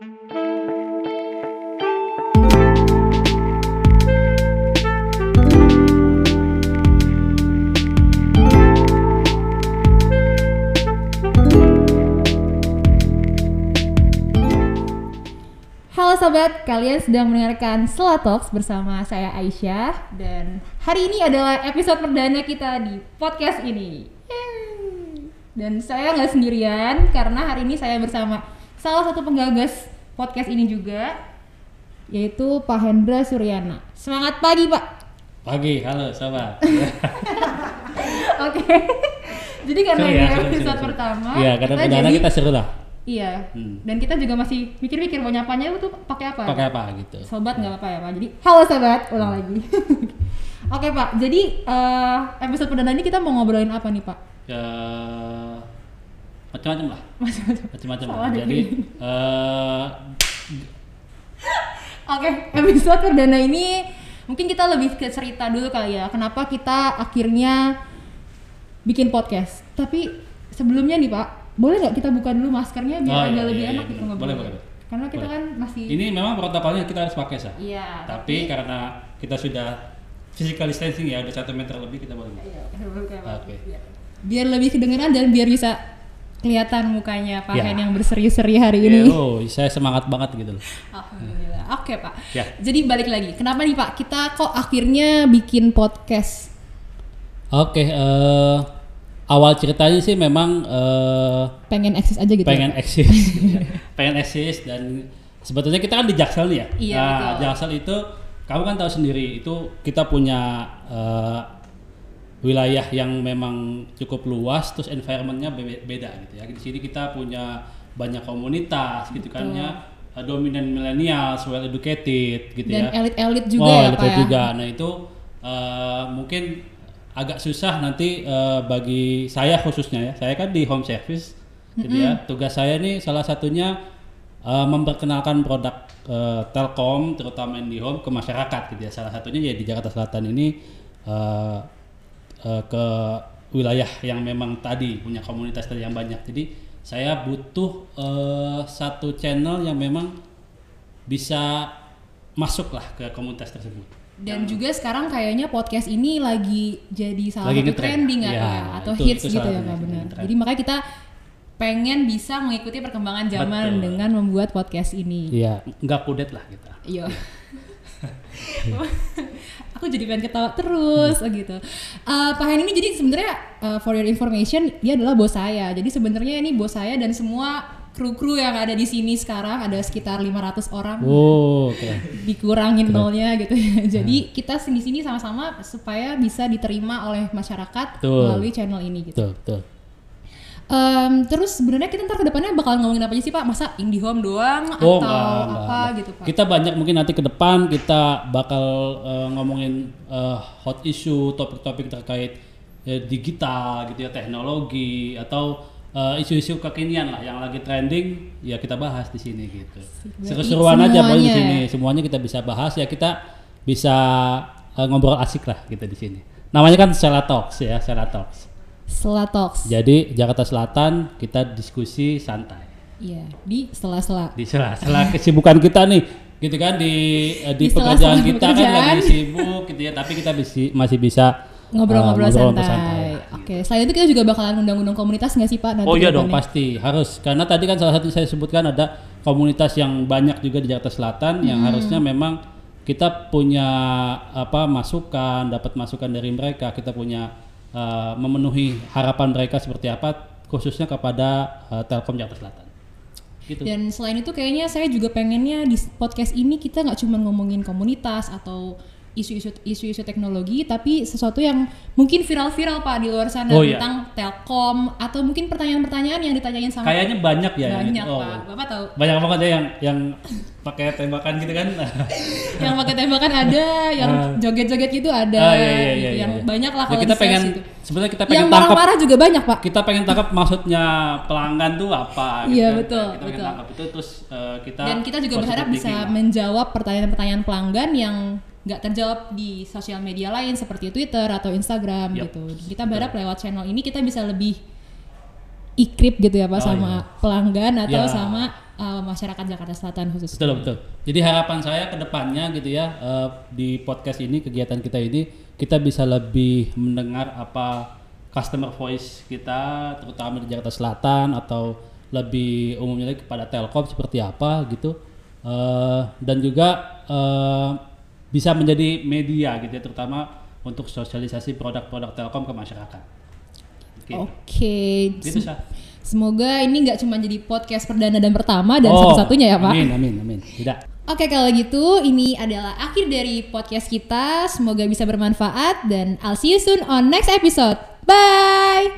Halo sobat, kalian sedang mendengarkan Selatox bersama saya Aisyah dan hari ini adalah episode perdana kita di podcast ini. Yeay. Dan saya nggak sendirian karena hari ini saya bersama salah satu penggagas podcast ini juga yaitu Pak Hendra Suryana. Semangat pagi Pak. Pagi, halo sobat. Oke. Jadi karena Seru ini ya, seru, episode seru, seru. pertama, Iya, karena kita jadi- kita seru lah. Iya. Hmm. Dan kita juga masih mikir-mikir mau nyapanya itu pakai apa? Pakai apa gitu. Sobat nggak apa-apa ya Pak. Jadi halo sobat, ulang lagi. Oke Pak, jadi eh, episode perdana ini kita mau ngobrolin apa nih Pak? Ke macam-macam lah. Macam-macam. Lah. Jadi eh Oke, episode perdana ini mungkin kita lebih ke cerita dulu kali ya. Kenapa kita akhirnya bikin podcast? Tapi sebelumnya nih Pak, boleh nggak kita buka dulu maskernya biar Oh, agak iya, lebih iya, enak iya, gitu boleh. ngobrol. Boleh, boleh. Karena kita Boleh. kan masih ini memang protokolnya kita harus pakai sah. Iya. Tapi karena kita sudah physical distancing ya udah satu meter lebih kita boleh. Iya. Oke. Iya. Biar lebih kedengeran dan biar bisa kelihatan mukanya Pak Ya. Hen yang berseri-seri hari Ya, ini. oh, saya semangat banget gitu loh. Alhamdulillah. Oke Pak. Ya. Jadi balik lagi. Kenapa nih Pak? Kita kok akhirnya bikin podcast? Oke, eh awal ceritanya sih memang eh Pengen eksis aja gitu. pengen ya, eksis pengen eksis dan sebetulnya kita kan di Jaksel nih ya Iya, nah betul. Jaksel itu kamu kan tahu sendiri itu kita punya eh, wilayah yang memang cukup luas terus environmentnya be- beda gitu ya. Di sini kita punya banyak komunitas gitu kan ya. Eh, dominan millennials well educated gitu Dan ya. elit-elit juga oh, ya Pak elit-elit ya. juga. Nah itu eh, mungkin agak susah nanti eh, bagi saya khususnya ya. Saya kan di home service gitu ya. Tugas saya nih salah satunya eh, memperkenalkan produk eh, Telkom terutama IndiHome ke masyarakat gitu ya. Salah satunya ya di Jakarta Selatan ini eh, eh, ke wilayah yang memang tadi punya komunitas tadi yang banyak jadi saya butuh eh, satu channel yang memang bisa masuk lah ke komunitas tersebut Dan juga sekarang kayaknya podcast ini lagi jadi salah Lagi satu trending ya, Ya, atau itu- hits itu gitu ya Pak benar. Jadi makanya kita pengen bisa mengikuti perkembangan zaman Betul. dengan membuat podcast ini. Iya, nggak kudet lah kita. Iya. aku jadi pengen ketawa terus gitu. Eh, Pak Hen ini jadi sebenarnya eh, for your information dia adalah bos saya. Jadi sebenarnya ini bos saya dan semua kru-kru yang ada di sini sekarang ada sekitar 500 orang Oh, oke. dikurangin nolnya gitu ya. Jadi kita di sini sama-sama supaya bisa diterima oleh masyarakat Betul. melalui channel ini gitu. Betul, betul. Em, terus sebenarnya kita ntar ke depannya bakal ngomongin apa aja sih Pak? Masa IndiHome doang atau Oh, enggak, enggak, apa enggak. gitu Pak? Kita banyak mungkin nanti ke depan kita bakal eh, ngomongin eh, hot issue, topik-topik terkait eh, digital gitu ya, teknologi atau eh, isu-isu kekinian lah yang lagi trending ya kita bahas di sini gitu. Seru-seruan aja pokoknya di sini. Semuanya kita bisa bahas ya kita bisa eh, ngobrol asik lah kita di sini. Namanya kan Sela Talks ya, Sela Talks. Selatox. Jadi Jakarta Selatan kita diskusi santai Iya, di sela-sela. di sela-sela kesibukan kita nih, gitu kan di eh, Di di, pekerjaan kita kan pekerjaan. lagi sibuk gitu ya, tapi kita bisi- masih bisa Ngobrol-ngobrol eh, santai. santai. Oke, selain itu kita juga bakalan undang-undang komunitas nggak sih Pak? nanti Oh iya dong pasti harus karena tadi kan salah satu saya sebutkan ada komunitas yang banyak juga di Jakarta Selatan yang Hmm. harusnya memang kita punya apa masukan, dapat masukan dari mereka, kita punya eh, memenuhi harapan mereka seperti apa khususnya kepada eh, Telkom Jakarta Selatan. Gitu. Dan selain itu kayaknya saya juga pengennya di podcast ini kita nggak cuma ngomongin komunitas atau isu-isu isu-isu teknologi tapi sesuatu yang mungkin viral-viral Pak di luar sana Oh, iya. tentang Telkom atau mungkin pertanyaan-pertanyaan yang ditanyain sama Kayaknya banyak ya. yang banyak itu. Oh, Pak. Bapak tahu banyak banget ya yang yang pakai tembakan gitu kan yang pakai tembakan ada, yang Ah. joget-joget gitu ada, Ah, iya, iya, gitu. iya, yang iya. banyak lah Ya, kalau kita di sales pengen gitu. sebenarnya kita Yang pengen tangkap marah-marah juga banyak Pak. kita pengen tangkap maksudnya pelanggan tuh apa gitu Iya, kan. betul, kita pengen betul. tangkap itu terus eh, kita Dan kita juga berharap bisa lah. menjawab pertanyaan-pertanyaan pelanggan yang nggak terjawab di sosial media lain seperti Twitter atau Instagram Yap, gitu. Kita berharap lewat channel ini kita bisa lebih ikrip gitu ya Pak Oh, sama pelanggan atau Ya. sama uh, masyarakat Jakarta Selatan khususnya. Betul betul. Jadi harapan saya ke depannya gitu ya eh, di podcast ini kegiatan kita ini kita bisa lebih mendengar apa customer voice kita terutama di Jakarta Selatan atau lebih umumnya lagi kepada Telkom seperti apa gitu Eh, dan juga eh, bisa menjadi media gitu ya terutama untuk sosialisasi produk-produk Telkom ke masyarakat. Gitu. Oke. Gitu sah. Semoga ini nggak cuma jadi podcast perdana dan pertama dan Oh, satu-satunya ya Pak. Amin amin amin. Tidak. Oke kalau gitu ini adalah akhir dari podcast kita. Semoga bisa bermanfaat dan I'll see you soon on next episode. Bye.